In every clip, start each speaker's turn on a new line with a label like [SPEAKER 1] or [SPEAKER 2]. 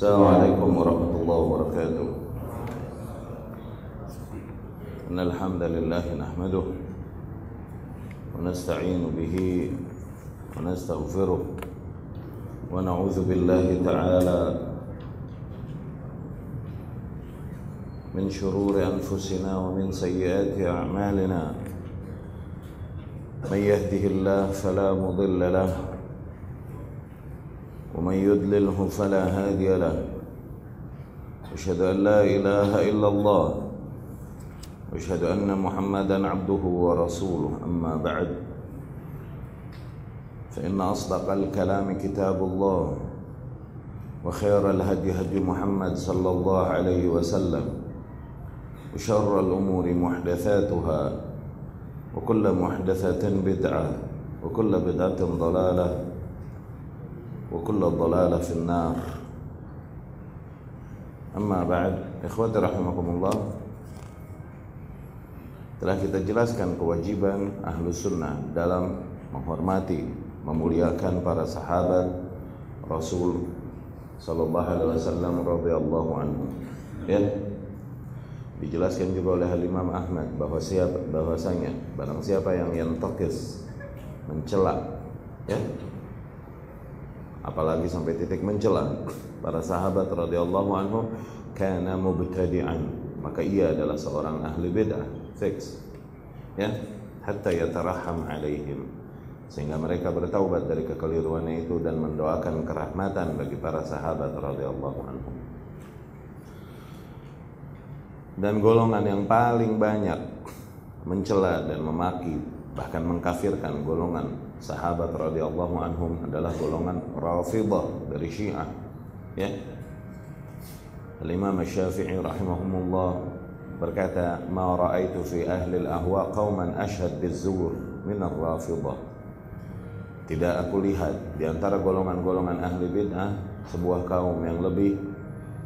[SPEAKER 1] السلام عليكم ورحمة الله وبركاته. إن الحمد لله نحمده ونستعين به ونستغفره ونعوذ بالله تعالى من شرور أنفسنا ومن سيئات أعمالنا. من يهده الله فلا مضل له ومن يضلله فلا هادي له. أشهد أن لا إله إلا الله. وأشهد أن محمدا عبده ورسوله. أما بعد فإن أصدق الكلام كتاب الله وخير الهدي هدي محمد صلى الله عليه وسلم وشر الأمور محدثاتها وكل محدثة بدعة وكل بدعة ضلالة وكل ضلالة في النار أما بعد إخوتي رحمكم الله telah kita jelaskan kewajiban ahlu sunnah dalam menghormati, memuliakan para sahabat Rasul Sallallahu Alaihi Wasallam radhiyallahu anhu. Ya, dijelaskan juga oleh Imam Ahmad bahwa siapa bahwasanya barang siapa yang yantakis mencela ya apalagi sampai titik mencela para sahabat radhiyallahu anhu kana mubtadi'an. Maka ia adalah seorang ahli bid'ah fix ya hatta yataraham alaihim. Sehingga mereka bertaubat dari kekeliruannya itu dan mendoakan kerahmatan bagi para sahabat radhiyallahu anhum dan golongan yang paling banyak mencela dan memaki bahkan mengkafirkan golongan sahabat radhiyallahu anhum adalah golongan Rafidhah dari Syiah ya Al-Imam Syafi'i rahimahumullah berkata ma ra'aitu fi ahli al-ahwa qauman ashhad biz-zur min ar-rafidhah tidak aku lihat di antara golongan-golongan ahli bid'ah sebuah kaum yang lebih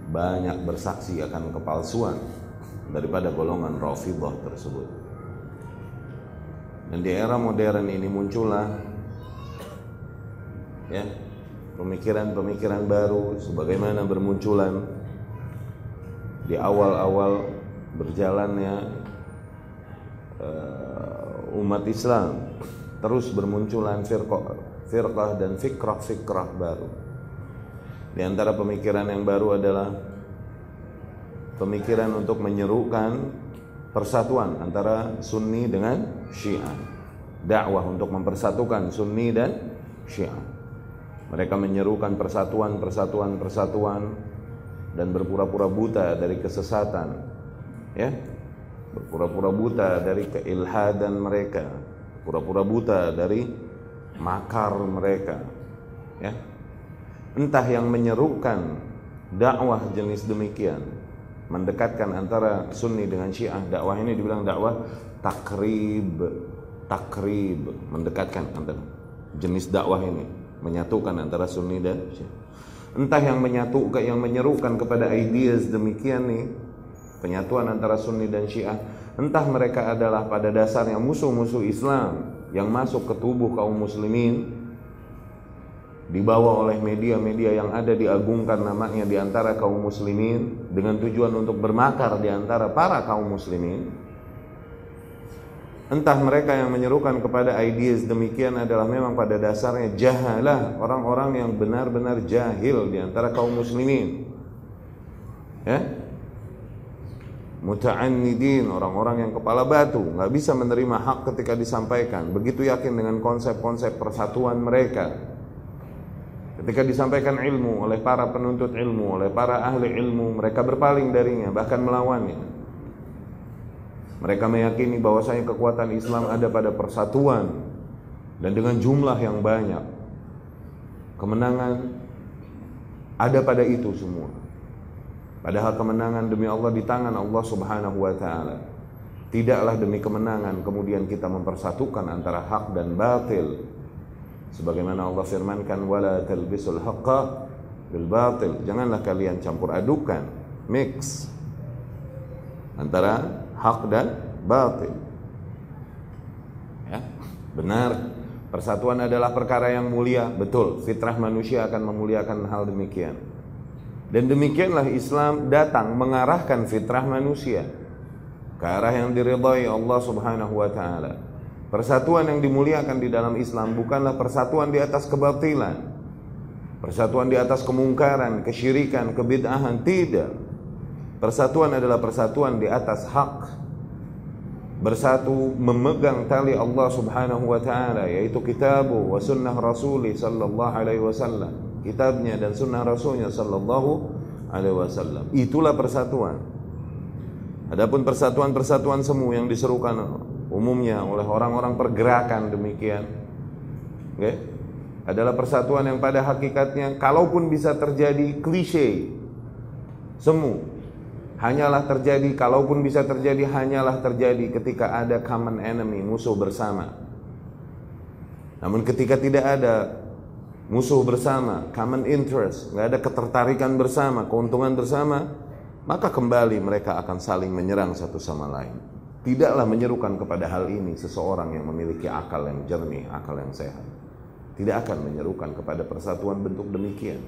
[SPEAKER 1] banyak bersaksi akan kepalsuan daripada golongan Rafidah tersebut. Dan di era modern ini muncullah ya pemikiran-pemikiran baru sebagaimana bermunculan di awal-awal berjalannya uh, umat Islam terus bermunculan firqah, firqah dan fikrah-fikrah baru. Di antara pemikiran yang baru adalah pemikiran untuk menyerukan persatuan antara Sunni dengan Syiah. Dakwah untuk mempersatukan Sunni dan Syiah. Mereka menyerukan persatuan, persatuan, persatuan dan berpura-pura buta dari kesesatan. Ya. Berpura-pura buta dari keilhadan mereka, pura-pura buta dari makar mereka. Ya. Entah yang menyerukan dakwah jenis demikian mendekatkan antara Sunni dengan Syiah. Dakwah ini dibilang dakwah takrib, takrib, mendekatkan antara jenis dakwah ini, menyatukan antara Sunni dan Syiah. Entah yang menyatukan, yang menyerukan kepada ideas demikian nih, penyatuan antara Sunni dan Syiah. Entah mereka adalah pada dasarnya musuh-musuh Islam yang masuk ke tubuh kaum muslimin dibawa oleh media-media yang ada diagungkan namanya di antara kaum muslimin dengan tujuan untuk bermakar di antara para kaum muslimin. Entah mereka yang menyerukan kepada ideas demikian adalah memang pada dasarnya jahalah orang-orang yang benar-benar jahil di antara kaum muslimin. Ya? Muta'annidin orang-orang yang kepala batu nggak bisa menerima hak ketika disampaikan. Begitu yakin dengan konsep-konsep persatuan mereka Ketika disampaikan ilmu oleh para penuntut ilmu, oleh para ahli ilmu, mereka berpaling darinya, bahkan melawannya. Mereka meyakini bahwasanya kekuatan Islam ada pada persatuan dan dengan jumlah yang banyak. Kemenangan ada pada itu semua. Padahal kemenangan demi Allah di tangan Allah Subhanahu wa taala. Tidaklah demi kemenangan kemudian kita mempersatukan antara hak dan batil sebagaimana Allah firmankan wala talbisul haqqa bil batil. Janganlah kalian campur adukan mix antara hak dan batil. Ya benar. Persatuan adalah perkara yang mulia betul. Fitrah manusia akan memuliakan hal demikian. Dan demikianlah Islam datang mengarahkan fitrah manusia ke arah yang diridhai Allah Subhanahu wa taala. Persatuan yang dimuliakan di dalam Islam bukanlah persatuan di atas kebatilan. Persatuan di atas kemungkaran, kesyirikan, kebid'ahan, tidak. Persatuan adalah persatuan di atas hak. Bersatu memegang tali Allah Subhanahu wa taala yaitu kitabu wa sunnah Rasul sallallahu alaihi wasallam. Kitabnya dan sunnah Rasulnya sallallahu alaihi wasallam. Itulah persatuan. Adapun persatuan-persatuan semu yang diserukan umumnya oleh orang-orang pergerakan demikian. Okay? adalah persatuan yang pada hakikatnya kalaupun bisa terjadi klise semu. Hanyalah terjadi kalaupun bisa terjadi hanyalah terjadi ketika ada common enemy musuh bersama. Namun ketika tidak ada musuh bersama common interest nggak ada ketertarikan bersama keuntungan bersama maka kembali mereka akan saling menyerang satu sama lain Tidaklah menyerukan kepada hal ini seseorang yang memiliki akal yang jernih, akal yang sehat. Tidak akan menyerukan kepada persatuan bentuk demikian.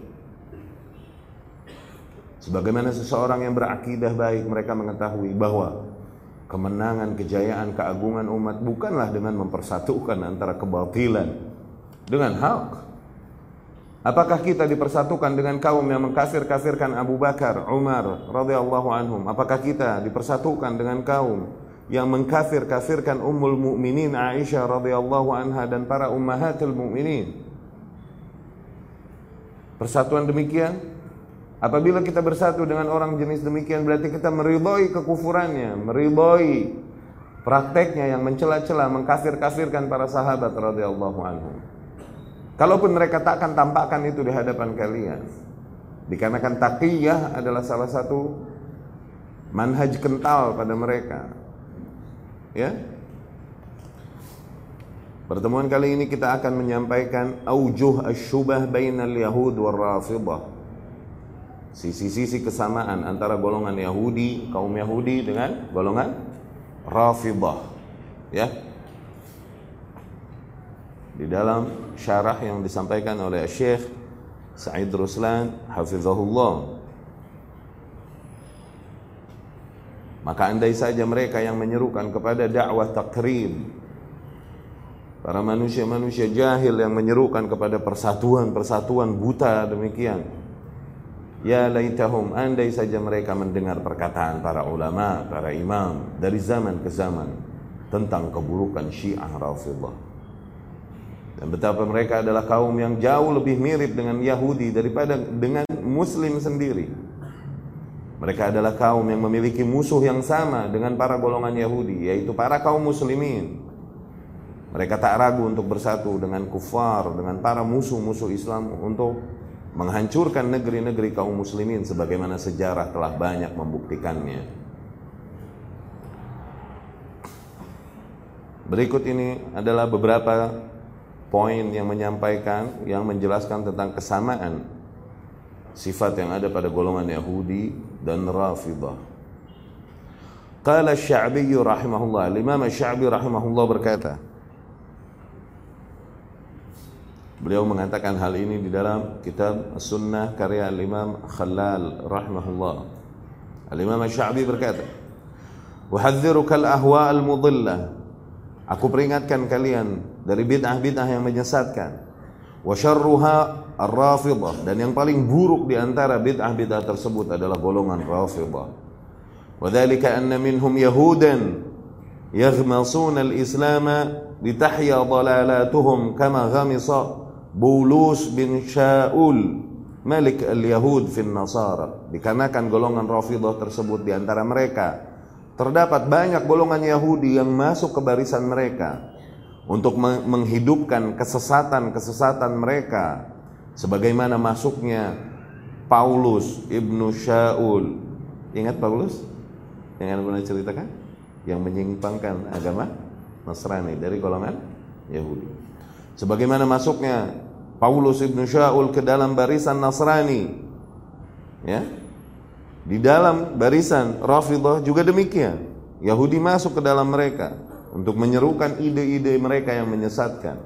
[SPEAKER 1] Sebagaimana seseorang yang berakidah baik, mereka mengetahui bahwa kemenangan, kejayaan, keagungan umat bukanlah dengan mempersatukan antara kebatilan dengan hak. Apakah kita dipersatukan dengan kaum yang mengkasir-kasirkan Abu Bakar, Umar radhiyallahu anhum? Apakah kita dipersatukan dengan kaum yang mengkafir-kafirkan Ummul Mukminin Aisyah radhiyallahu anha dan para ummahatul mukminin. Persatuan demikian apabila kita bersatu dengan orang jenis demikian berarti kita meridhoi kekufurannya, meridhoi prakteknya yang mencela-cela mengkafir-kafirkan para sahabat radhiyallahu anhum. Kalaupun mereka tak akan tampakkan itu di hadapan kalian. Dikarenakan taqiyah adalah salah satu manhaj kental pada mereka Ya. Pertemuan kali ini kita akan menyampaikan aujuh asyubah bainal yahud war rafidah. Sisi-sisi kesamaan antara golongan Yahudi, kaum Yahudi dengan golongan Rafidah. Ya. Di dalam syarah yang disampaikan oleh Syekh Sa'id Ruslan hafizahullah Maka andai saja mereka yang menyerukan kepada dakwah takrim Para manusia-manusia jahil yang menyerukan kepada persatuan-persatuan buta demikian Ya laitahum andai saja mereka mendengar perkataan para ulama, para imam dari zaman ke zaman tentang keburukan Syiah Rafidhah. Dan betapa mereka adalah kaum yang jauh lebih mirip dengan Yahudi daripada dengan Muslim sendiri. Mereka adalah kaum yang memiliki musuh yang sama dengan para golongan Yahudi, yaitu para kaum muslimin. Mereka tak ragu untuk bersatu dengan kufar, dengan para musuh-musuh Islam untuk menghancurkan negeri-negeri kaum muslimin sebagaimana sejarah telah banyak membuktikannya. Berikut ini adalah beberapa poin yang menyampaikan yang menjelaskan tentang kesamaan sifat yang ada pada golongan Yahudi dan Rafidah. Qala Sya'bi rahimahullah, Imam Sya'bi rahimahullah berkata, Beliau mengatakan hal ini di dalam kitab Sunnah karya Imam Khalal rahimahullah. Al-Imam Sya'bi berkata, "Wahadzdhiruka al-ahwa al-mudillah." Aku peringatkan kalian dari bid'ah-bid'ah yang menyesatkan. Wa syarruha Ar-Rafidah dan yang paling buruk di antara bid'ah-bid'ah tersebut adalah golongan Rafidah. Wadzalika anna minhum yahudan yaghmasuna al-islam litahya dalalatuhum kama ghamisa Bulus bin Shaul Malik al-Yahud fin Nasara. Dikarenakan golongan Rafidah tersebut di antara mereka terdapat banyak golongan Yahudi yang masuk ke barisan mereka untuk menghidupkan kesesatan-kesesatan mereka sebagaimana masuknya Paulus ibnu Shaul ingat Paulus? Yang anda pernah ceritakan yang menyimpangkan agama Nasrani dari golongan Yahudi. Sebagaimana masuknya Paulus ibnu Shaul ke dalam barisan Nasrani ya. Di dalam barisan Rafidah juga demikian. Yahudi masuk ke dalam mereka untuk menyerukan ide-ide mereka yang menyesatkan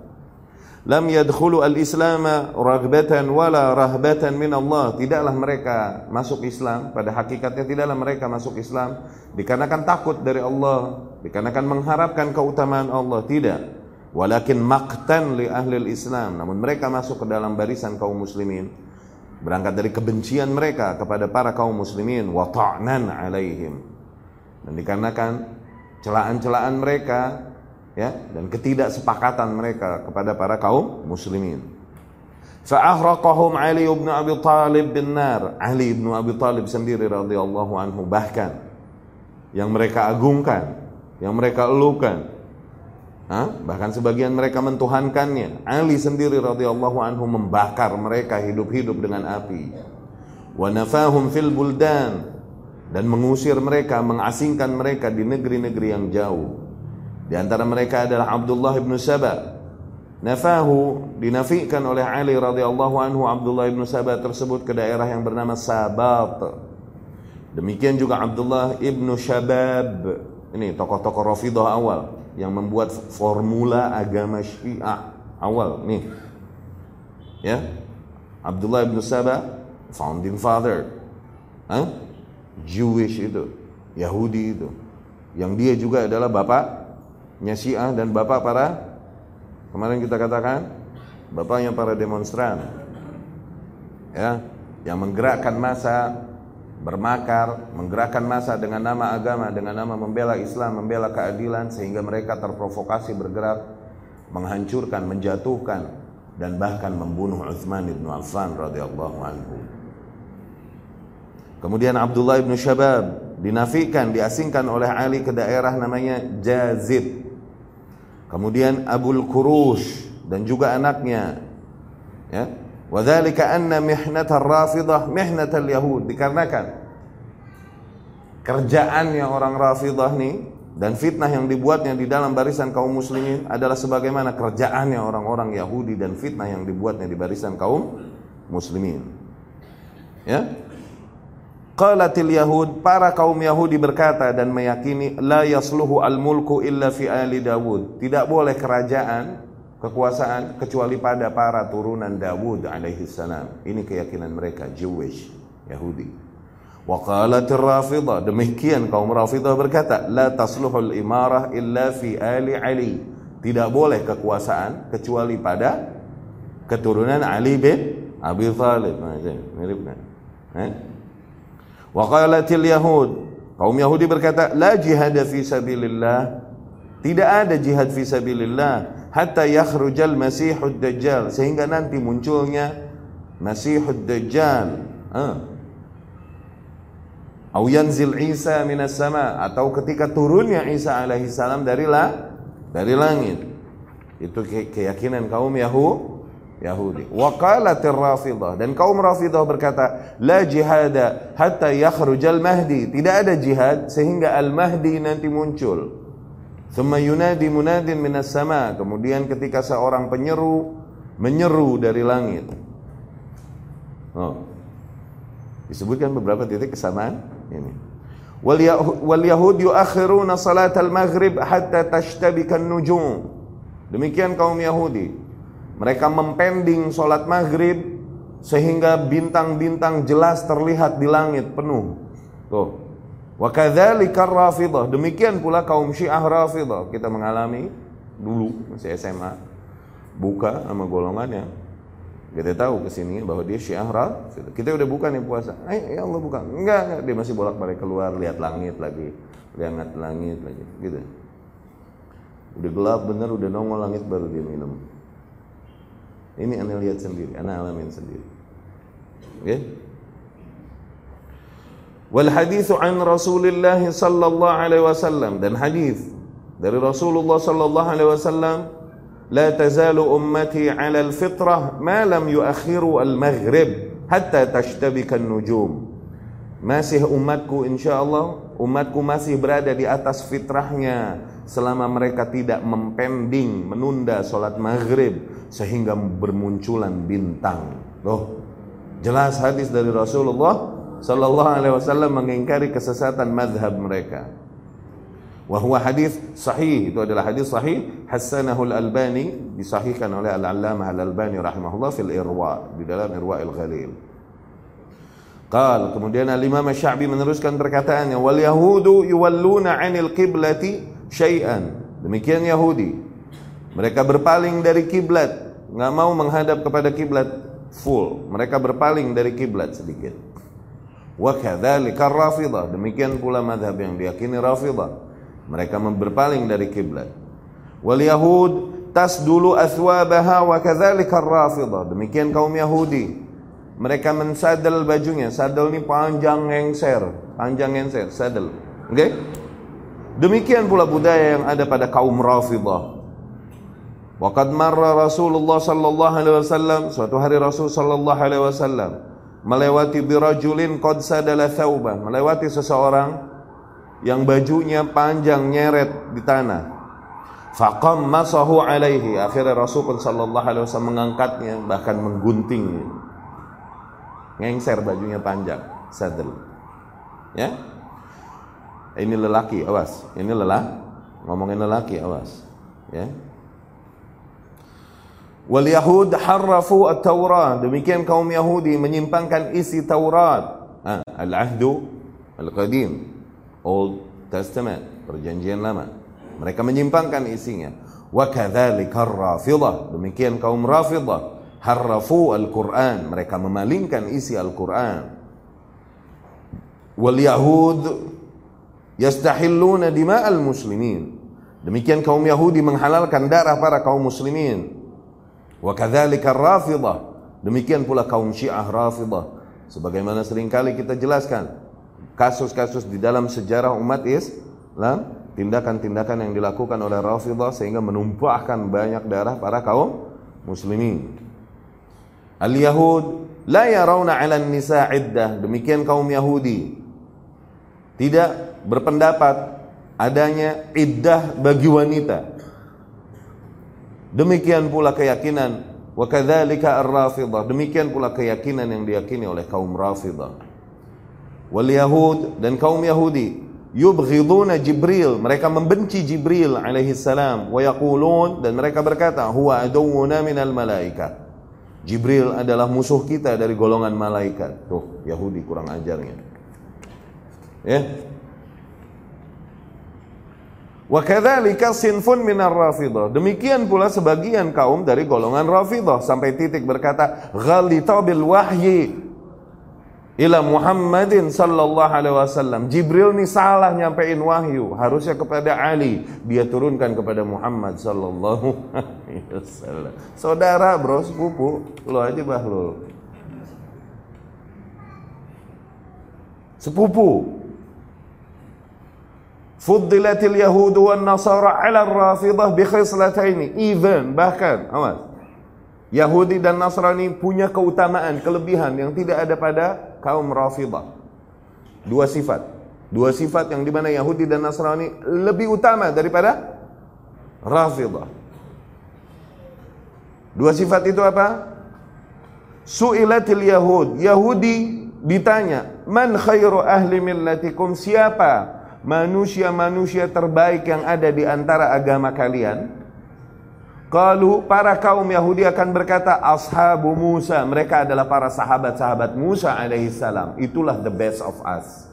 [SPEAKER 1] lam yadkhulu al-islam raghbatan wala rahbatan min Allah. Tidaklah mereka masuk Islam, pada hakikatnya tidaklah mereka masuk Islam dikarenakan takut dari Allah, dikarenakan mengharapkan keutamaan Allah, tidak. Walakin maqtan li ahli Islam. Namun mereka masuk ke dalam barisan kaum muslimin berangkat dari kebencian mereka kepada para kaum muslimin wa ta'nan alaihim. Dan dikarenakan celaan-celaan mereka ya dan ketidaksepakatan mereka kepada para kaum muslimin. Fa'ahraqahum Ali bin Abi Talib bin nar. Ali bin Abi Talib sendiri radhiyallahu anhu bahkan yang mereka agungkan, yang mereka elukan. Hah? Bahkan sebagian mereka mentuhankannya. Ali sendiri radhiyallahu anhu membakar mereka hidup-hidup dengan api. Wa nafahum fil buldan dan mengusir mereka, mengasingkan mereka di negeri-negeri yang jauh. Di antara mereka adalah Abdullah bin Saba. Nafahu dinafikan oleh Ali radhiyallahu anhu Abdullah bin Saba tersebut ke daerah yang bernama Sabat. Demikian juga Abdullah ibn Shabab. Ini tokoh-tokoh Rafidah awal yang membuat formula agama Syiah awal nih. Ya. Abdullah bin Saba founding father. Huh? Jewish itu, Yahudi itu. Yang dia juga adalah bapak nya Syiah dan bapak para kemarin kita katakan bapaknya para demonstran ya yang menggerakkan masa bermakar menggerakkan masa dengan nama agama dengan nama membela Islam membela keadilan sehingga mereka terprovokasi bergerak menghancurkan menjatuhkan dan bahkan membunuh Utsman bin Affan radhiyallahu anhu. Kemudian Abdullah bin Syabab dinafikan diasingkan oleh Ali ke daerah namanya Jazid kemudian Abul Kurush dan juga anaknya. Ya. Wadzalika anna mihnat ar-rafidah mihnat al-yahud. Dikarenakan kerjaannya orang rafidah nih dan fitnah yang dibuatnya di dalam barisan kaum muslimin adalah sebagaimana kerjaannya orang-orang Yahudi dan fitnah yang dibuatnya di barisan kaum muslimin. Ya Qalatil Yahud, para kaum Yahudi berkata dan meyakini la yasluhu al-mulku illa fi ali Dawud. Tidak boleh kerajaan, kekuasaan kecuali pada para turunan Dawud alaihi salam. Ini keyakinan mereka Jewish, Yahudi. Wa qalatir Rafidah, demikian kaum Rafidah berkata, la tasluhul imarah illa fi ali Ali. Tidak boleh kekuasaan kecuali pada keturunan Ali bin Abi Thalib. Nah, mirip kan? Eh? Wa qalatil yahud. Kaum Yahudi berkata la jihad fi sabilillah. Tidak ada jihad fi sabilillah hatta yakhrujal masihud dajjal. Sehingga nanti munculnya masihud dajjal. Ah. Au yanzil Isa minas sama. Atau ketika turunnya Isa alaihi salam dari la, dari langit. Itu keyakinan kaum Yahudi Yahudi. Wa qalatir Rafidah dan kaum Rafidah berkata, la jihada hatta yakhrujal mahdi. Tidak ada jihad sehingga al-mahdi nanti muncul. Thumma yunadi munadin minas sama. Kemudian ketika seorang penyeru menyeru dari langit. Oh. Disebutkan beberapa titik kesamaan ini. Wal yahud yuakhiruna salat al-maghrib hatta tashtabika nujum. Demikian kaum Yahudi. Mereka mempending sholat maghrib sehingga bintang-bintang jelas terlihat di langit penuh. Tuh. Wa rafidah. Demikian pula kaum Syiah Rafidah. Kita mengalami dulu masih SMA buka sama golongannya. Kita tahu ke sini bahwa dia Syiah Rafidah. Kita udah buka nih puasa. Eh, ya Allah buka. Enggak, enggak. Dia masih bolak-balik keluar lihat langit lagi. Lihat langit lagi. Gitu. Udah gelap bener, udah nongol langit baru dia minum. Ini anda lihat sendiri, anda alamin sendiri. Okay? Wal hadithu an Rasulullah sallallahu alaihi wasallam dan hadis dari Rasulullah sallallahu alaihi wasallam la tazalu ummati ala al-fitrah ma lam yuakhiru al-maghrib hatta tashtabika an-nujum masih umatku insyaallah umatku masih berada di atas fitrahnya selama mereka tidak mempending menunda salat maghrib sehingga bermunculan bintang. Loh, jelas hadis dari Rasulullah sallallahu alaihi wasallam mengingkari kesesatan madhab mereka. Wahwa hadis sahih itu adalah hadis sahih Hassanahu al-Albani disahihkan oleh Al-Allamah Al-Albani rahimahullah fil Irwa di dalam Irwa al-Ghalil. Qal kemudian Al-Imam Sya'bi meneruskan perkataannya wal yahudu yuwalluna 'anil qiblati syai'an. Demikian Yahudi. Mereka berpaling dari kiblat, nggak mau menghadap kepada kiblat full. Mereka berpaling dari kiblat sedikit. Wa. Demikian pula madhab yang diyakini Rafidah. Mereka berpaling dari kiblat. Wal Yahud tasdulu athwabaha wa Rafidah. Demikian kaum Yahudi. Mereka mensadel bajunya. Sadel ini panjang ngengser, panjang ngengser, sadel. Oke? Okay? Demikian pula budaya yang ada pada kaum Rafidah. Waqad marra Rasulullah sallallahu alaihi wasallam suatu hari Rasul sallallahu alaihi wasallam melewati birajulin qad sadala thawba, melewati seseorang yang bajunya panjang nyeret di tanah. Faqam masahu alaihi. Akhirnya Rasul pun sallallahu alaihi wasallam mengangkatnya bahkan mengguntingnya. Ngengser bajunya panjang, sadel. Ya. Ini lelaki, awas. Ini lelah. Ngomongin lelaki, awas. Ya. Wal Yahud harrafu at-Taurat. Demikian kaum Yahudi menyimpangkan isi Taurat. Ah, al-ahdu al-qadim. Old Testament, perjanjian lama. Mereka menyimpangkan isinya. Wa kadzalika Rafidah. Demikian kaum Rafidah harrafu al-Qur'an. Mereka memalingkan isi Al-Qur'an. Wal Yahud yastahilluna dima'al muslimin. Demikian kaum Yahudi menghalalkan darah para kaum muslimin. Wa kadzalika. Demikian pula kaum Syiah Rafidah. Sebagaimana sering kali kita jelaskan, kasus-kasus di dalam sejarah umat Islam, tindakan-tindakan yang dilakukan oleh Rafidah sehingga menumpahkan banyak darah para kaum muslimin. Al-Yahud la yarawna 'ala nisa iddah. Demikian kaum Yahudi tidak berpendapat adanya iddah bagi wanita. Demikian pula keyakinan wa kadzalika ar-Rafidah. Demikian pula keyakinan yang diyakini oleh kaum Rafidah wal Yahud dan kaum Yahudi yubghiduna Jibril. Mereka membenci Jibril alaihi salam wa yaqulun dan mereka berkata huwa aduwwuna minal malaika. Jibril adalah musuh kita dari golongan malaikat. Tuh Yahudi kurang ajarnya. Ya Wa kadzalika sinfun minar rafidah. Demikian pula sebagian kaum dari golongan rafidah sampai titik berkata ghalita bil wahyi ila Muhammadin sallallahu alaihi wasallam. Jibril nih salah nyampein wahyu, harusnya kepada Ali, dia turunkan kepada Muhammad sallallahu alaihi wasallam. Saudara, bro, sepupu, lo aja bahlul. Sepupu. Fuddilatil Yahud wan Nasara 'ala ar-Rafidah bi khislataini. Even bahkan, awas. Yahudi dan Nasrani punya keutamaan, kelebihan yang tidak ada pada kaum Rafidah. Dua sifat. Dua sifat yang di mana Yahudi dan Nasrani lebih utama daripada Rafidah. Dua sifat itu apa? Su'ilatil Yahud. Yahudi ditanya, Man khairu ahli millatikum? Siapa manusia-manusia terbaik yang ada di antara agama kalian? Kalau para kaum Yahudi akan berkata ashabu Musa, mereka adalah para sahabat-sahabat Musa alaihissalam. Itulah the best of us.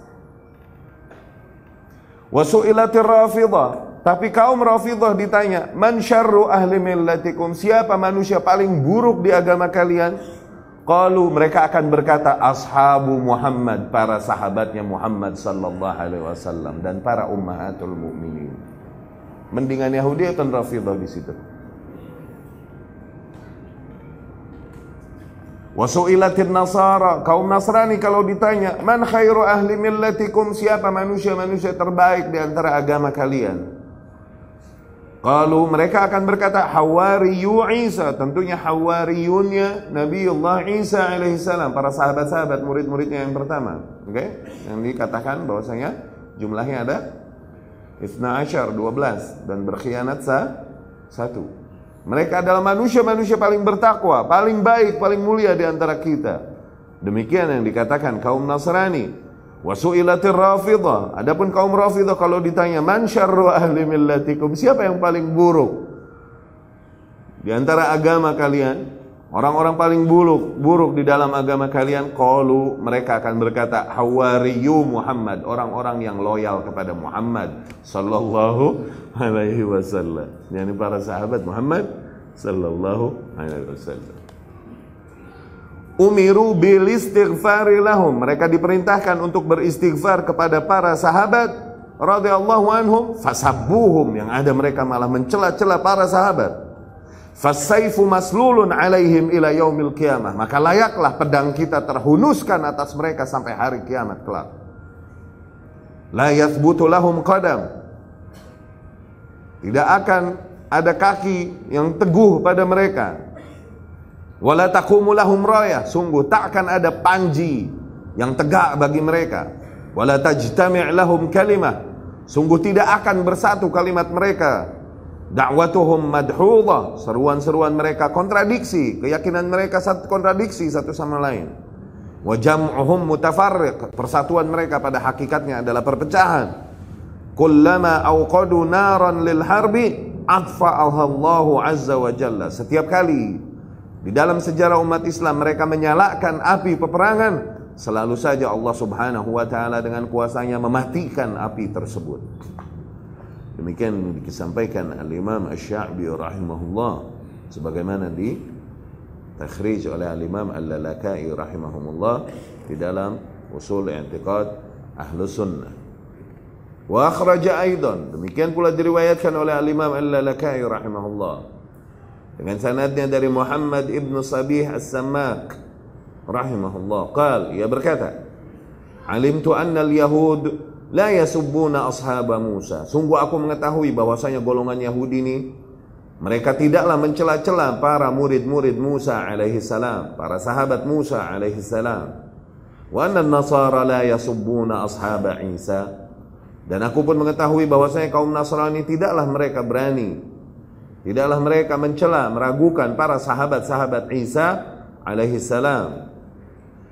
[SPEAKER 1] Wasu'ilatir Rafidah, tapi kaum Rafidah ditanya, "Man syarru ahli millatikum?" Siapa manusia paling buruk di agama kalian? Kalau mereka akan berkata ashabu Muhammad, para sahabatnya Muhammad sallallahu alaihi wasallam dan para ummahatul mukminin. Mendingan Yahudi atau Rafidah di situ? Wasu'ilatin Nasara, kaum Nasrani kalau ditanya, "Man khairu ahli millatikum?" Siapa manusia-manusia terbaik di antara agama kalian? Kalau mereka akan berkata Hawariyu Isa, tentunya Hawariyunnya Nabiullah Isa alaihissalam, para sahabat-sahabat murid-muridnya yang pertama. Oke? Okay? Yang dikatakan bahwasanya jumlahnya ada Isna Ashar, 12 dan berkhianat sa satu. Mereka adalah manusia-manusia paling bertakwa, paling baik, paling mulia di antara kita. Demikian yang dikatakan kaum Nasrani. Wasu'ilatir rafidah. Adapun kaum rafidah kalau ditanya man syarru ahli millatikum, siapa yang paling buruk di antara agama kalian? Orang-orang paling buruk, buruk di dalam agama kalian, qalu mereka akan berkata hawariyu Muhammad, orang-orang yang loyal kepada Muhammad sallallahu alaihi wasallam. Yani para sahabat Muhammad sallallahu alaihi wasallam. Umiru bil istighfari lahum. Mereka diperintahkan untuk beristighfar kepada para sahabat radhiyallahu anhum fasabbuhum yang ada mereka malah mencela-cela para sahabat. Fasaifu maslulun alaihim ila yaumil qiyamah. Maka layaklah pedang kita terhunuskan atas mereka sampai hari kiamat kelak. La yathbutu lahum qadam. Tidak akan ada kaki yang teguh pada mereka. Wala taqumu lahum rayah. Sungguh tak akan ada panji yang tegak bagi mereka. Wala tajtami' lahum kalimah. Sungguh tidak akan bersatu kalimat mereka Da'watuhum madhudha, seruan-seruan mereka kontradiksi, keyakinan mereka satu kontradiksi satu sama lain. Wa jam'uhum mutafarriq, persatuan mereka pada hakikatnya adalah perpecahan. Kullama awqadu naran lil harbi adfa'ahallahu azza wa jalla. Setiap kali di dalam sejarah umat Islam mereka menyalakan api peperangan, selalu saja Allah Subhanahu wa taala dengan kuasanya mematikan api tersebut. Demikian disampaikan Al-Imam Asy-Sya'bi rahimahullah sebagaimana di takhrij oleh Al-Imam Al-Lalakai rahimahumullah di dalam Usul I'tiqad Ahlus Sunnah. Wa akhraja aidan demikian pula diriwayatkan oleh Al-Imam Al-Lalakai rahimahullah dengan sanadnya dari Muhammad ibn Sabih As-Sammak rahimahullah qal ia berkata alimtu anna al-yahud La yasubbuna ashaba Musa. Sungguh aku mengetahui bahwasanya golongan Yahudi ini mereka tidaklah mencela-cela para murid-murid Musa alaihi salam, para sahabat Musa alaihi salam. Wa anna nasara la yasubbuna ashaba Isa. Dan aku pun mengetahui bahwasanya kaum Nasrani tidaklah mereka berani Tidaklah mereka mencela, meragukan para sahabat-sahabat Isa alaihi salam.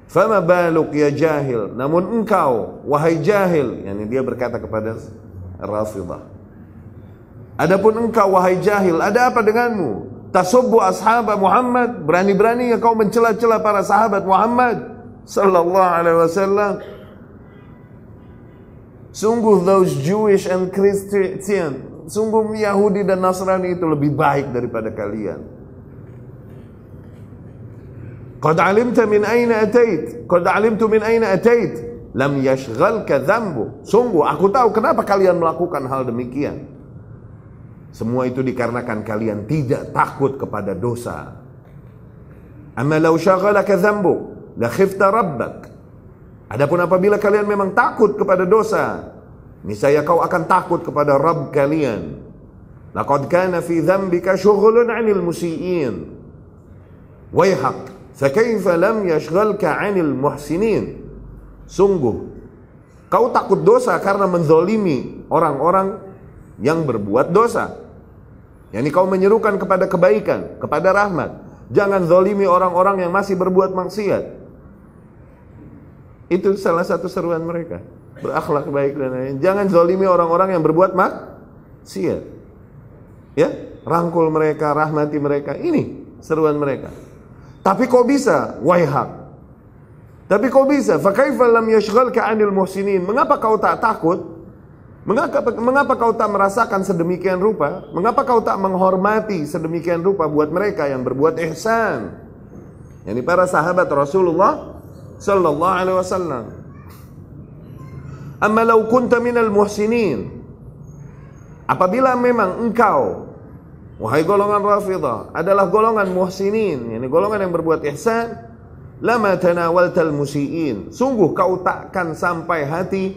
[SPEAKER 1] Fama baluk ya jahil. Namun engkau, wahai jahil. Yani dia berkata kepada Rafidah. Adapun engkau, wahai jahil, ada apa denganmu? Tasubbu ashab Muhammad. Berani-berani kau mencela-cela para sahabat Muhammad. Sallallahu alaihi wasallam. Sungguh those Jewish and Christian sungguh Yahudi dan Nasrani itu lebih baik daripada kalian. Qad alimta min aina atait. Qad alimtu min aina atait. Lam yashghalka dhanbu. Sungguh aku tahu kenapa kalian melakukan hal demikian. Semua itu dikarenakan kalian tidak takut kepada dosa. Amma law shaghalaka dhanbu la khifta rabbak. Adapun apabila kalian memang takut kepada dosa, niscaya kau akan takut kepada Rabb kalian laqad kana fi dzambika syughulun 'anil musii'in wayhak Fakaifa lam yashghalka 'anil muhsinin? Sungguh kau takut dosa karena menzolimi orang-orang yang berbuat dosa. Yani kau menyerukan kepada kebaikan, kepada rahmat. Jangan zolimi orang-orang yang masih berbuat maksiat. Itu salah satu seruan mereka. Berakhlak baik dan lain. Jangan zolimi orang-orang yang berbuat maksiat. Ya, rangkul mereka, rahmati mereka. Ini seruan mereka. Tapi kok bisa? Waihak. Tapi kok bisa? Fakaifa lam yashghalka 'anil muhsinin? Mengapa kau tak takut? Mengapa, mengapa kau tak merasakan sedemikian rupa? Mengapa kau tak menghormati sedemikian rupa buat mereka yang berbuat ihsan? Yani para sahabat Rasulullah sallallahu alaihi wasallam. Amma law kunta minal muhsinin. Apabila memang engkau Wahai golongan Rafidah adalah golongan muhsinin, yani golongan yang berbuat ihsan, lama tanawaltal musiin. Sungguh kau takkan sampai hati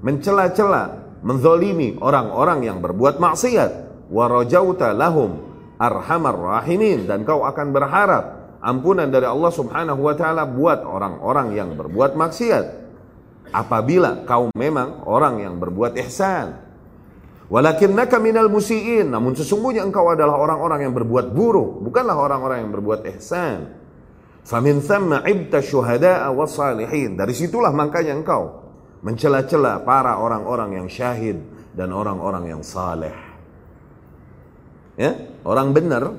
[SPEAKER 1] mencela-cela, menzolimi orang-orang yang berbuat maksiat. Wa rajauta lahum arhamar rahimin dan kau akan berharap ampunan dari Allah Subhanahu wa taala buat orang-orang yang berbuat maksiat. Apabila kau memang orang yang berbuat ihsan, Walakinnaka minal musiin. Namun sesungguhnya engkau adalah orang-orang yang berbuat buruk, bukanlah orang-orang yang berbuat ihsan. Famin thamma ibta syuhada'a salihin. Dari situlah makanya engkau mencela-cela para orang-orang yang syahid dan orang-orang yang saleh. Ya, orang benar,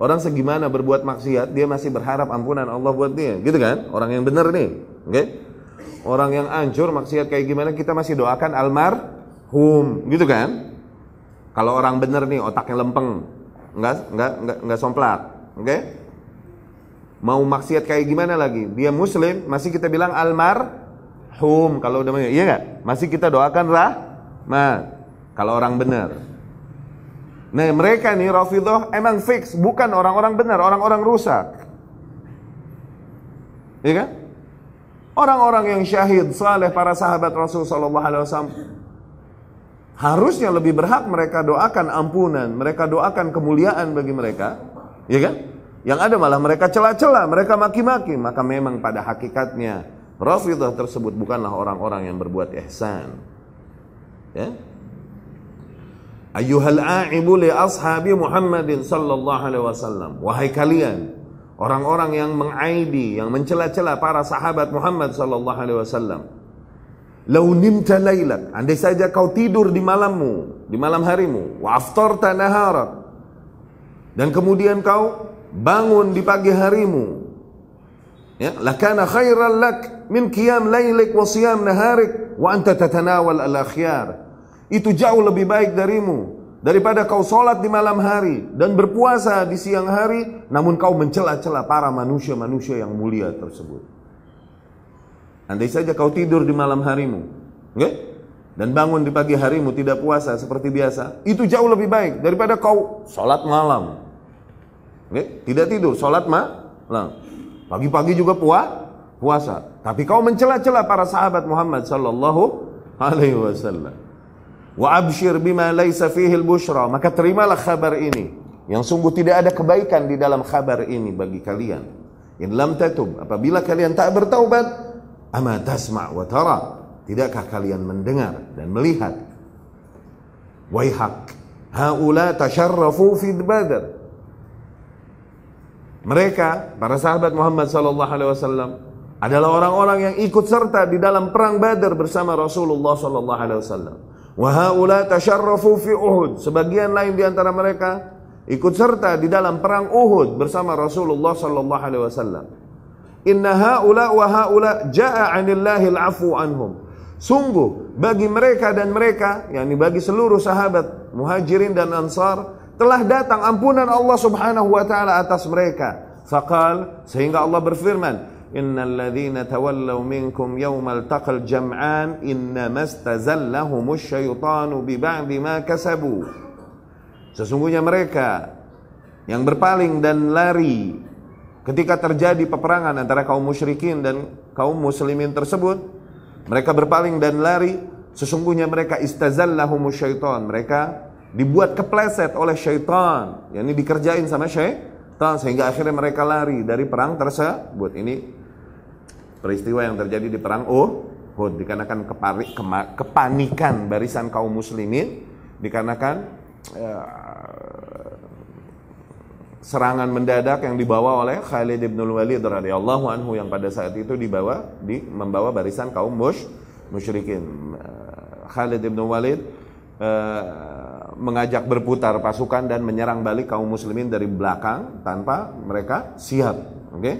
[SPEAKER 1] orang segimana berbuat maksiat, dia masih berharap ampunan Allah buat dia, gitu kan? Orang yang benar nih, oke? Okay? Orang yang hancur maksiat kayak gimana kita masih doakan almarhum, gitu kan? Kalau orang benar nih otaknya lempeng, nggak nggak nggak nggak somplak, oke? Okay? Mau maksiat kayak gimana lagi? Dia muslim, masih kita bilang almarhum kalau udah iya nggak? Masih kita doakan rahmat kalau orang benar. Nah mereka nih Rafidah emang fix bukan orang-orang benar, orang-orang rusak. Iya kan? Orang-orang yang syahid, saleh para sahabat Rasul sallallahu alaihi wasallam harusnya lebih berhak mereka doakan ampunan, mereka doakan kemuliaan bagi mereka, ya kan? Yang ada malah mereka celah-celah, mereka maki-maki. Maka memang pada hakikatnya Rafidah tersebut bukanlah orang-orang yang berbuat ihsan. Ya. Ayyuhal a'ibu li ashabi Muhammadin sallallahu alaihi wasallam. Wahai kalian, orang-orang yang mengaibi, yang mencela-cela para sahabat Muhammad sallallahu alaihi wasallam. Lau nimta lailak, andai saja kau tidur di malammu, di malam harimu, wa aftarta naharak. Dan kemudian kau bangun di pagi harimu ya lakana khairan lak min qiyam lailik wa siyam naharik wa anta tatanawal al akhyar itu jauh lebih baik darimu daripada kau solat di malam hari dan berpuasa di siang hari namun kau mencela-cela para manusia-manusia yang mulia tersebut andai saja kau tidur di malam harimu okay? dan bangun di pagi harimu tidak puasa seperti biasa itu jauh lebih baik daripada kau solat malam Okay? Tidak tidur, sholat malam. Pagi-pagi juga puas, puasa. Tapi kau mencela-cela para sahabat Muhammad sallallahu alaihi wasallam. Wa abshir bima laisa fihi al-bushra. Maka terimalah kabar ini. Yang sungguh tidak ada kebaikan di dalam kabar ini bagi kalian. In lam tatub. Apabila kalian tak bertaubat. Ama tasma' wa tara. Tidakkah kalian mendengar dan melihat? Waihak. Haula tasharrafu fi badar. Mereka, para sahabat Muhammad sallallahu alaihi wasallam adalah orang-orang yang ikut serta di dalam perang Badar bersama Rasulullah sallallahu alaihi wasallam. Wa haula tasharrafu fi Uhud. Sebagian lain di antara mereka ikut serta di dalam perang Uhud bersama Rasulullah sallallahu alaihi wasallam. Inna haula wa haula jaa 'anillahi al-'afu anhum. Sungguh bagi mereka dan mereka, yakni bagi seluruh sahabat Muhajirin dan Ansar, telah datang ampunan Allah Subhanahu wa taala atas mereka. Faqal sehingga Allah berfirman, Innal ladzina tawallaw minkum yawmal taqal jam'an innama stazallahumus syaitanu bi ba'di ma kasabu. Sesungguhnya mereka yang berpaling dan lari ketika terjadi peperangan antara kaum musyrikin dan kaum muslimin tersebut, mereka berpaling dan lari, sesungguhnya mereka istazallahumus syaitan. Mereka dibuat kepleset oleh syaitan yang ini dikerjain sama syaitan sehingga akhirnya mereka lari dari perang tersebut ini peristiwa yang terjadi di perang Uhud dikarenakan kepari, kema, kepanikan barisan kaum muslimin dikarenakan uh, serangan mendadak yang dibawa oleh Khalid bin Walid radhiyallahu anhu yang pada saat itu dibawa di membawa barisan kaum mush, musyrikin uh, Khalid bin Walid uh, mengajak berputar pasukan dan menyerang balik kaum muslimin dari belakang tanpa mereka siap. Oke? Okay?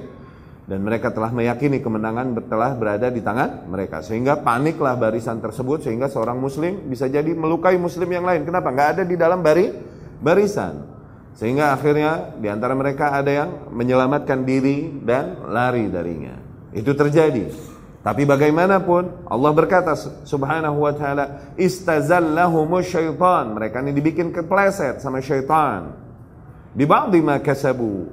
[SPEAKER 1] Dan mereka telah meyakini kemenangan telah berada di tangan mereka. Sehingga paniklah barisan tersebut sehingga seorang muslim bisa jadi melukai muslim yang lain. Kenapa? Nggak ada di dalam bari barisan. Sehingga akhirnya di antara mereka ada yang menyelamatkan diri dan lari darinya. Itu terjadi. Tapi bagaimanapun Allah berkata subhanahu wa ta'ala Istazallahumus syaitan Mereka ini dibikin kepleset sama syaitan Biba'di ma kasabu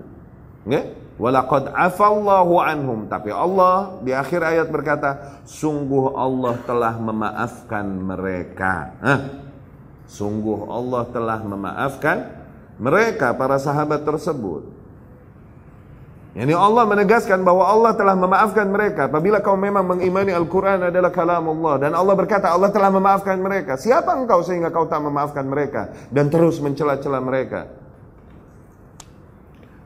[SPEAKER 1] okay? Walaqad afallahu anhum Tapi Allah di akhir ayat berkata Sungguh Allah telah memaafkan mereka Hah? Sungguh Allah telah memaafkan mereka para sahabat tersebut Yani Allah menegaskan bahwa Allah telah memaafkan mereka apabila kau memang mengimani Al-Quran adalah kalam Allah. Dan Allah berkata Allah telah memaafkan mereka. Siapa engkau sehingga kau tak memaafkan mereka dan terus mencela-cela mereka?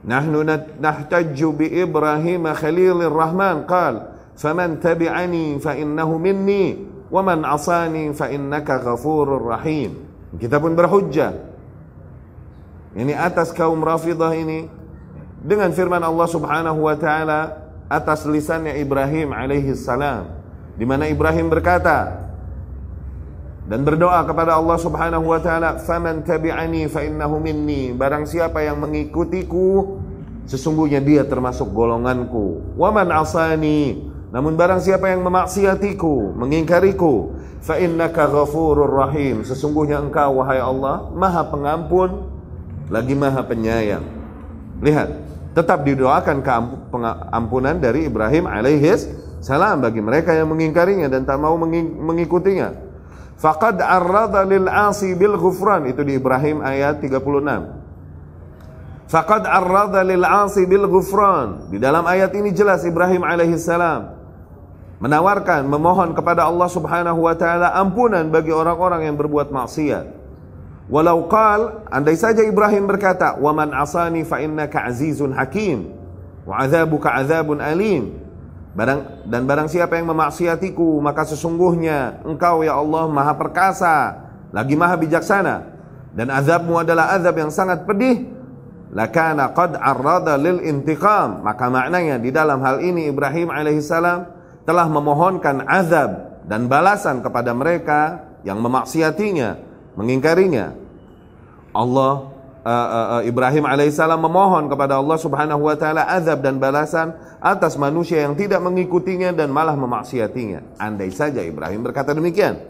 [SPEAKER 1] Nahnu nahtajju bi Ibrahim Khalilir Rahman qal faman tabi'ani fa innahu minni wa man asani fa innaka ghafurur rahim. Kita pun berhujjah. Ini atas kaum Rafidah ini dengan firman Allah Subhanahu wa taala atas lisannya Ibrahim alaihi salam di mana Ibrahim berkata dan berdoa kepada Allah Subhanahu wa taala, "Faman tabi'ani fa innahu minni." Barang siapa yang mengikutiku, sesungguhnya dia termasuk golonganku. Wa man asani, namun barang siapa yang memaksiatiku, mengingkariku, fa innaka ghafurur rahim. Sesungguhnya engkau wahai Allah, Maha Pengampun lagi Maha Penyayang. Lihat, tetap didoakan keampunan dari Ibrahim alaihis salam bagi mereka yang mengingkarinya dan tak mau mengikutinya. Faqad arrada lil asi bil ghufran itu di Ibrahim ayat 36. Faqad arrada lil asi bil ghufran. Di dalam ayat ini jelas Ibrahim alaihi salam menawarkan memohon kepada Allah Subhanahu wa taala ampunan bagi orang-orang yang berbuat maksiat. Walau qal andai saja Ibrahim berkata, "Wa man asani fa innaka azizun hakim wa adzabuka adzabun alim." Barang dan barang siapa yang memaksiatiku maka sesungguhnya engkau ya Allah maha perkasa lagi maha bijaksana. Dan azabmu adalah azab yang sangat pedih. Lakana qad arrada lil intiqam. Maka maknanya di dalam hal ini Ibrahim alaihissalam telah memohonkan azab dan balasan kepada mereka yang memaksiatinya mengingkarinya. Allah uh, uh, Ibrahim alaihissalam memohon kepada Allah Subhanahu wa taala azab dan balasan atas manusia yang tidak mengikutinya dan malah memaksiatinya. Andai saja Ibrahim berkata demikian.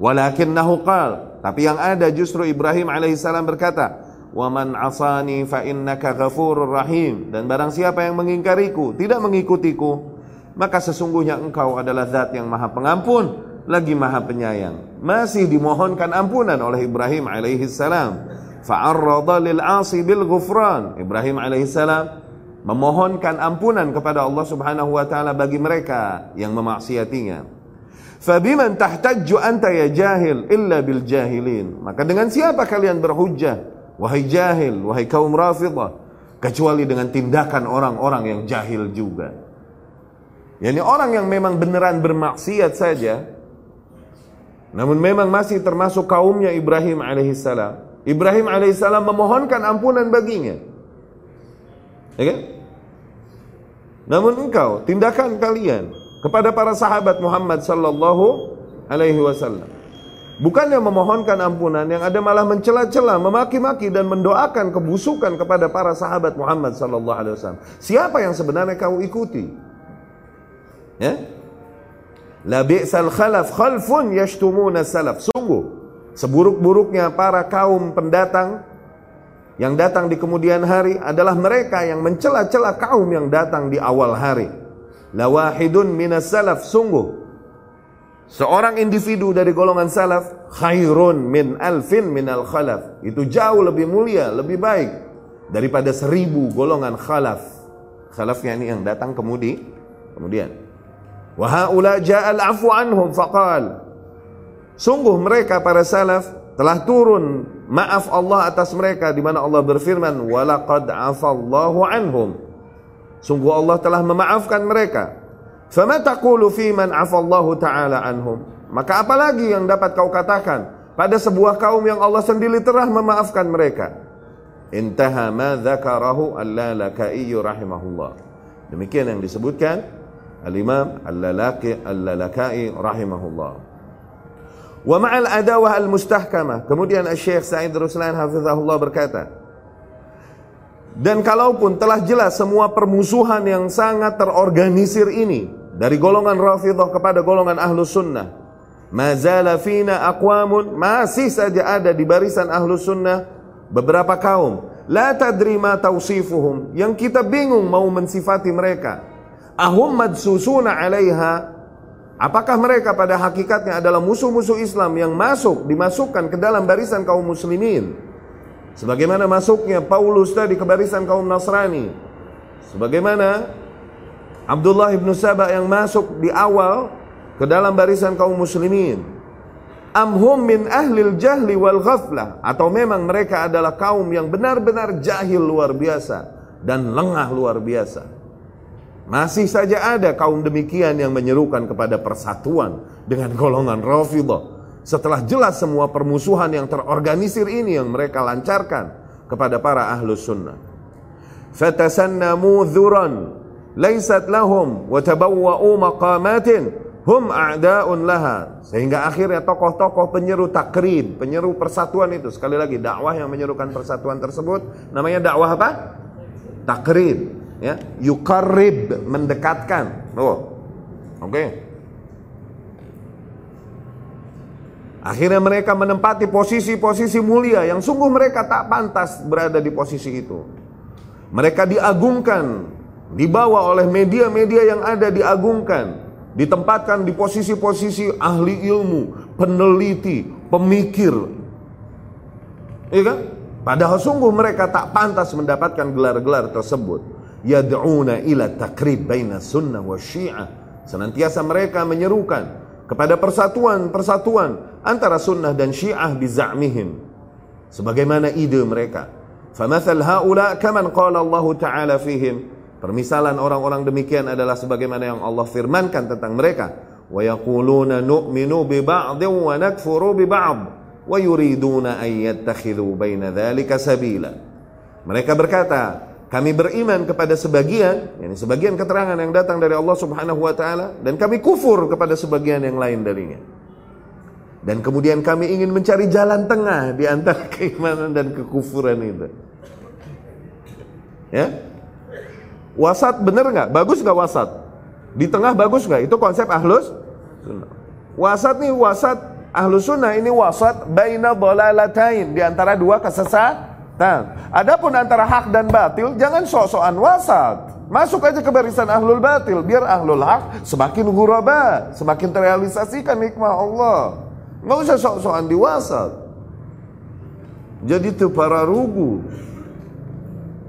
[SPEAKER 1] Walakinnahu qal, tapi yang ada justru Ibrahim alaihissalam berkata, "Wa man asani fa innaka ghafurur rahim." Dan barang siapa yang mengingkariku, tidak mengikutiku, maka sesungguhnya engkau adalah zat yang maha pengampun, lagi maha penyayang. Masih dimohonkan ampunan oleh Ibrahim alaihissalam fa'arrada lil 'asi bil ghufran. Ibrahim alaihissalam memohonkan ampunan kepada Allah Subhanahu wa taala bagi mereka yang memaksiatinya. Fabiman tahtajju anta ya jahil illa bil jahilin. Maka dengan siapa kalian berhujjah wahai jahil, wahai kaum Rafidhah kecuali dengan tindakan orang-orang yang jahil juga. Yani orang yang memang beneran bermaksiat saja namun memang masih termasuk kaumnya Ibrahim alaihissalam Ibrahim alaihissalam memohonkan ampunan baginya. Ya kan? Namun engkau, tindakan kalian kepada para sahabat Muhammad sallallahu alaihi wasallam bukannya memohonkan ampunan yang ada malah mencela-cela, memaki-maki dan mendoakan kebusukan kepada para sahabat Muhammad sallallahu alaihi wasallam. Siapa yang sebenarnya kau ikuti? Ya? La bi'sal khalaf khalfun yashtumuna salaf. Sungguh Seburuk-buruknya para kaum pendatang yang datang di kemudian hari adalah mereka yang mencela-cela kaum yang datang di awal hari. Lawahidun minas salaf sungguh Seorang individu dari golongan salaf khairun min alfin min al khalaf. Itu jauh lebih mulia, lebih baik daripada seribu golongan khalaf. Khalafnya ini yang datang kemudi, kemudian. Wahaula ja'al afu anhum faqal. Sungguh mereka para salaf telah turun maaf Allah atas mereka di mana Allah berfirman walaqad afallahu anhum. Sungguh Allah telah memaafkan mereka. Fama taqulu fi man afallahu taala anhum? Maka apalagi yang dapat kau katakan pada sebuah kaum yang Allah sendiri telah memaafkan mereka? Intaha ma dzakarahu Al-Lalakai rahimahullah. Demikian yang disebutkan Al-Imam Al-Lalakai rahimahullah. Wa ma'al adawah al-mustahkamah. Kemudian Syekh Sa'id Ruslan hafizahullah berkata, dan kalaupun telah jelas semua permusuhan yang sangat terorganisir ini dari golongan Rafidah kepada golongan Ahlus Sunnah, mazala fina aqwamun masih saja ada di barisan Ahlus Sunnah beberapa kaum. La tadri ma tausifuhum. Yang kita bingung mau mensifati mereka. Ahum madsusuna 'alaiha Apakah mereka pada hakikatnya adalah musuh-musuh Islam yang masuk dimasukkan ke dalam barisan kaum muslimin? Sebagaimana masuknya Paulus tadi ke barisan kaum Nasrani. Sebagaimana Abdullah ibnu Sabah yang masuk di awal ke dalam barisan kaum muslimin. Amhum min ahlil jahli wal ghaflah atau memang mereka adalah kaum yang benar-benar jahil luar biasa dan lengah luar biasa. Masih saja ada kaum demikian yang menyerukan kepada persatuan dengan golongan Rafidah. Setelah jelas semua permusuhan yang terorganisir ini yang mereka lancarkan kepada para ahlus sunnah. Fatasannamu dhuran laysat lahum wa maqamatin hum a'da'un laha. Sehingga akhirnya tokoh-tokoh penyeru takrib, penyeru persatuan itu sekali lagi dakwah yang menyerukan persatuan tersebut namanya dakwah apa? Takrib ya yukarib mendekatkan. Oh oke. Okay. akhirnya mereka menempati posisi-posisi mulia yang sungguh mereka tak pantas berada di posisi itu. Mereka diagungkan dibawa oleh media-media yang ada diagungkan ditempatkan di posisi-posisi ahli ilmu peneliti pemikir. Iya kan? Padahal sungguh mereka tak pantas mendapatkan gelar-gelar tersebut yad'una ila takrib baina sunnah wa syiah. Senantiasa mereka menyerukan kepada persatuan-persatuan antara sunnah dan syiah biza'mihim. Sebagaimana ide mereka. Famathal haula kaman qala Allah Ta'ala fihim. Permisalan orang-orang demikian adalah sebagaimana yang Allah firmankan tentang mereka. Wa yaquluna nu'minu bi ba'd wa nakfuru bi ba'd wa yuriduna an yattakhidhu baina dhalika sabila. Mereka berkata, kami beriman kepada sebagian, ini sebagian keterangan yang datang dari Allah Subhanahu wa taala dan kami kufur kepada sebagian yang lain darinya. Dan kemudian kami ingin mencari jalan tengah di antara keimanan dan kekufuran itu. Ya? Wasat bener nggak? Bagus nggak wasat? Di tengah bagus nggak? Itu konsep ahlus sunnah. Wasat nih wasat ahlus sunnah ini wasat baina dolalatain di antara dua kesesatan Nah, adapun antara hak dan batil jangan sok-sokan wasat. Masuk aja ke barisan ahlul batil biar ahlul hak semakin ghuraba, semakin terrealisasikan hikmah Allah. Nggak usah sok-sokan di wasat. Jadi itu para rugu.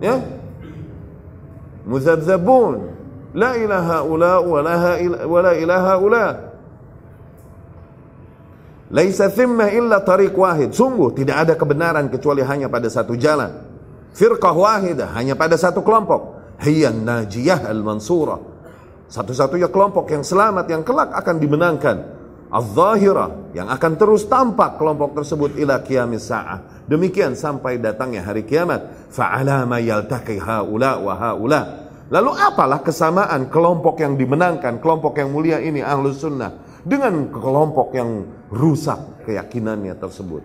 [SPEAKER 1] Ya. Muzabzabun. La ilaha ula wa la ilaha ula. Laisa thimma illa tariq wahid. Sungguh tidak ada kebenaran kecuali hanya pada satu jalan. Firqah wahidah, hanya pada satu kelompok. Hiyan najiyah al-mansurah. Satu-satunya kelompok yang selamat yang kelak akan dimenangkan. Az-zahirah yang akan terus tampak kelompok tersebut ila qiyamis sa'ah. Demikian sampai datangnya hari kiamat. Fa'ala ma yaltaqi haula wa haula. Lalu apalah kesamaan kelompok yang dimenangkan, kelompok yang mulia ini ahlus sunnah dengan kelompok yang rusak keyakinannya tersebut.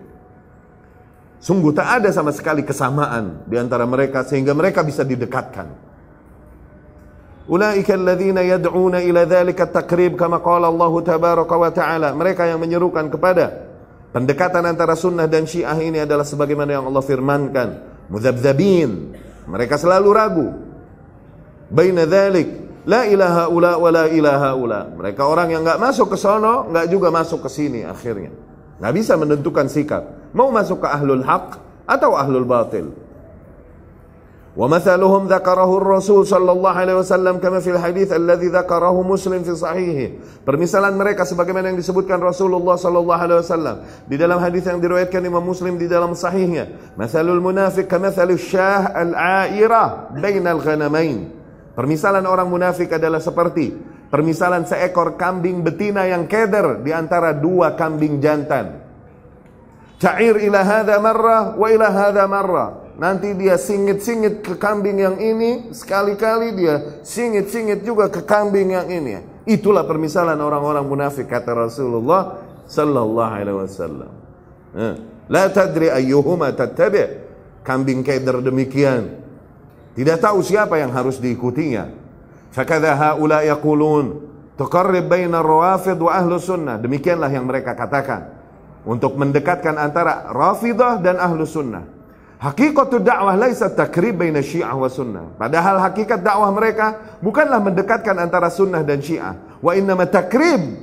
[SPEAKER 1] Sungguh tak ada sama sekali kesamaan di antara mereka sehingga mereka bisa didekatkan. Ulaika alladhina yad'una ila dhalika takrib kama qala Allah tabaraka wa ta'ala. Mereka yang menyerukan kepada pendekatan antara sunnah dan syiah ini adalah sebagaimana yang Allah firmankan. Muzabzabin. Mereka selalu ragu. Baina dhalik La ilaha ula wa la ilaha ula. Mereka orang yang nggak masuk ke sono, nggak juga masuk ke sini akhirnya. Nggak bisa menentukan sikap. Mau masuk ke ahlul haq atau ahlul batil. ومثلهم ذكره الرسول صلى الله عليه وسلم كما في الحديث الذي ذكره مسلم في صحيحه permisalan mereka sebagaimana yang disebutkan Rasulullah sallallahu alaihi wasallam di dalam hadis yang diriwayatkan Imam Muslim di dalam sahihnya mathalul munafiq kamathali syah al-aira bainal ghanamain Permisalan orang munafik adalah seperti permisalan seekor kambing betina yang keder di antara dua kambing jantan. Cair ila hadha marrah wa ila hadha marrah. Nanti dia singit-singit ke kambing yang ini, sekali-kali dia singit-singit juga ke kambing yang ini. Itulah permisalan orang-orang munafik kata Rasulullah sallallahu alaihi wasallam. Eh, la tadri ayyuhuma tattabi'. Kambing keder demikian tidak tahu siapa yang harus diikutinya. Fakadha haula yaqulun tuqarrib baina rawafid wa ahlu sunnah. Demikianlah yang mereka katakan. Untuk mendekatkan antara rafidah dan ahlu sunnah. Hakikatu dakwah laisa takrib baina syiah wa sunnah. Padahal hakikat dakwah mereka bukanlah mendekatkan antara sunnah dan syiah. Wa innama takrib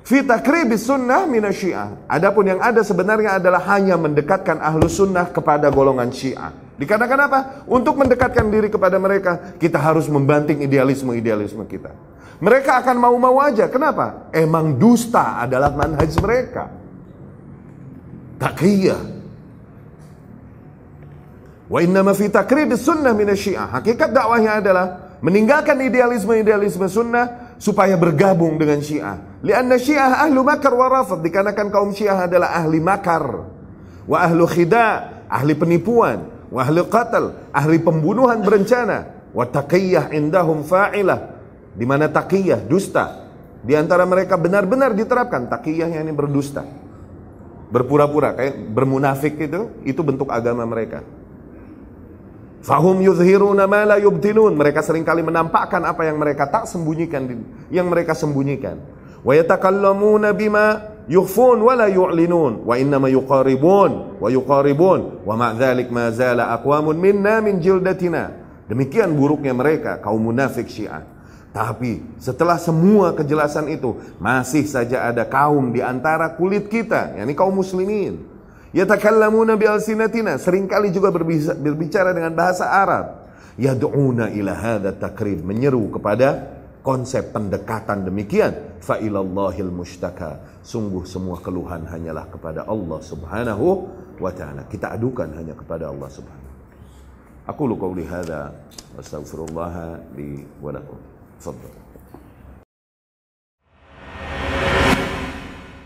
[SPEAKER 1] fi takribi sunnah mina syiah. Adapun yang ada sebenarnya adalah hanya mendekatkan ahlu sunnah kepada golongan syiah. Dikatakan apa? Untuk mendekatkan diri kepada mereka, kita harus membanting idealisme-idealisme kita. Mereka akan mau-mau aja. Kenapa? Emang dusta adalah manhaj mereka. Taqiyah. Wa inna ma fi takrib sunnah min syiah. Hakikat dakwahnya adalah meninggalkan idealisme-idealisme sunnah supaya bergabung dengan Syiah. Lianna Syiah ahlu makar wa rafad dikarenakan kaum Syiah adalah ahli makar wa ahlu khida, ahli penipuan, wa ahli qatl, ahli pembunuhan berencana, wa taqiyah indahum fa'ilah di mana taqiyah dusta di antara mereka benar-benar diterapkan taqiyah yang ini berdusta. Berpura-pura kayak bermunafik itu itu bentuk agama mereka. Fahum yuzhiruna ma la yubtinun. Mereka sering kali menampakkan apa yang mereka tak sembunyikan, yang mereka sembunyikan. Wa yatakallamuna bima yukhfun wa la yu'linun wa innama yuqaribun wa yuqaribun wa ma dzalik ma zala aqwamun minna min jildatina. Demikian buruknya mereka kaum munafik Syiah. Tapi setelah semua kejelasan itu masih saja ada kaum di antara kulit kita, yakni kaum muslimin Yatakallamuna bi alsinatina, sering kali juga berbicara dengan bahasa Arab. Yad'una ila hadha takrib, menyeru kepada konsep pendekatan demikian. Fa ilallahil mustaka. Sungguh semua keluhan hanyalah kepada Allah Subhanahu wa taala. Kita adukan hanya kepada Allah Subhanahu. Aku lu qauli hadza li.